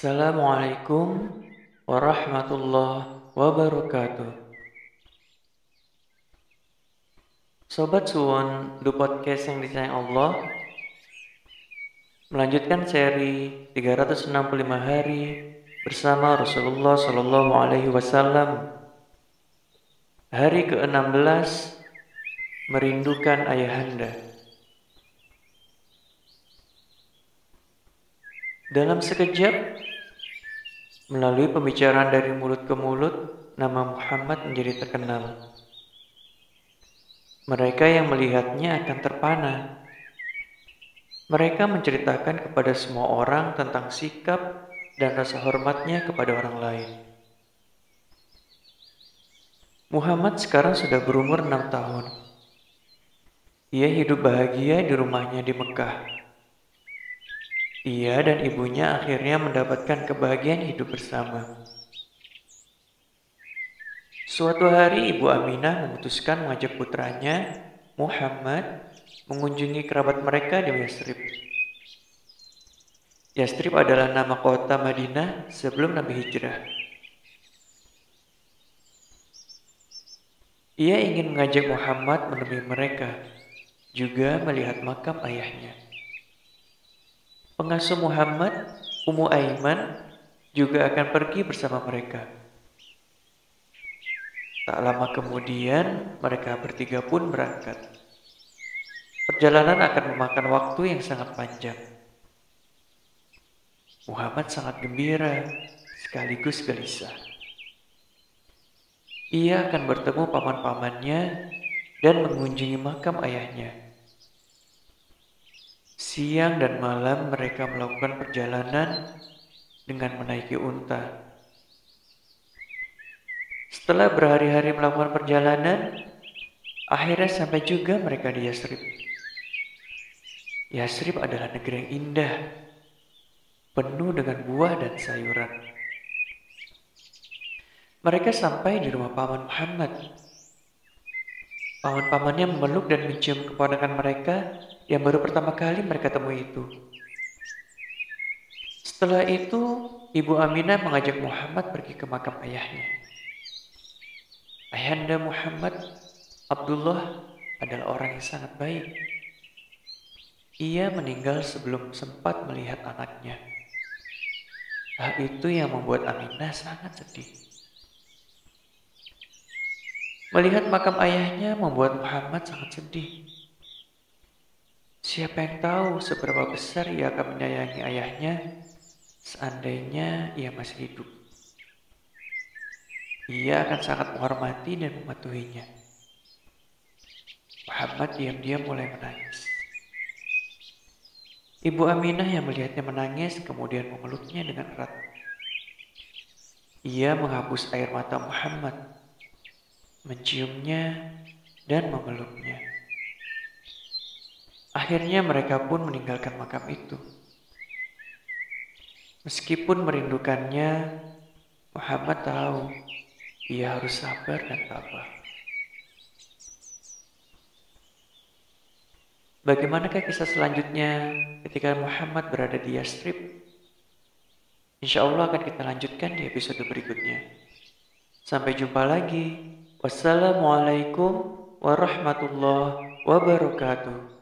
Assalamualaikum warahmatullahi wabarakatuh. Sobat Suwon, du podcast yang disayang Allah melanjutkan seri 365 hari bersama Rasulullah Shallallahu Alaihi Wasallam. Hari ke-16 merindukan ayahanda. Dalam sekejap, melalui pembicaraan dari mulut ke mulut, nama Muhammad menjadi terkenal. Mereka yang melihatnya akan terpana. Mereka menceritakan kepada semua orang tentang sikap dan rasa hormatnya kepada orang lain. Muhammad sekarang sudah berumur enam tahun. Ia hidup bahagia di rumahnya di Mekah. Ia dan ibunya akhirnya mendapatkan kebahagiaan hidup bersama. Suatu hari Ibu Aminah memutuskan mengajak putranya, Muhammad, mengunjungi kerabat mereka di Yasrib. Yastrib adalah nama kota Madinah sebelum Nabi Hijrah. Ia ingin mengajak Muhammad menemui mereka, juga melihat makam ayahnya. Pengasuh Muhammad, Ummu Aiman, juga akan pergi bersama mereka. Tak lama kemudian, mereka bertiga pun berangkat. Perjalanan akan memakan waktu yang sangat panjang. Muhammad sangat gembira, sekaligus gelisah. Ia akan bertemu paman-pamannya dan mengunjungi makam ayahnya. Siang dan malam mereka melakukan perjalanan dengan menaiki unta. Setelah berhari-hari melakukan perjalanan, akhirnya sampai juga mereka di Yasrib. Yasrib adalah negeri yang indah, penuh dengan buah dan sayuran. Mereka sampai di rumah paman Muhammad. Paman-pamannya memeluk dan mencium keponakan mereka yang baru pertama kali mereka temui itu. Setelah itu, Ibu Aminah mengajak Muhammad pergi ke makam ayahnya. Ayahanda Muhammad, Abdullah adalah orang yang sangat baik. Ia meninggal sebelum sempat melihat anaknya. Hal itu yang membuat Aminah sangat sedih. Melihat makam ayahnya membuat Muhammad sangat sedih. Siapa yang tahu seberapa besar ia akan menyayangi ayahnya seandainya ia masih hidup. Ia akan sangat menghormati dan mematuhinya. Muhammad diam-diam mulai menangis. Ibu Aminah yang melihatnya menangis kemudian memeluknya dengan erat. Ia menghapus air mata Muhammad, menciumnya, dan memeluknya. Akhirnya mereka pun meninggalkan makam itu. Meskipun merindukannya, Muhammad tahu ia harus sabar dan tabah. Bagaimanakah kisah selanjutnya ketika Muhammad berada di Yastrib? Insya Allah akan kita lanjutkan di episode berikutnya. Sampai jumpa lagi. Wassalamualaikum warahmatullahi wabarakatuh.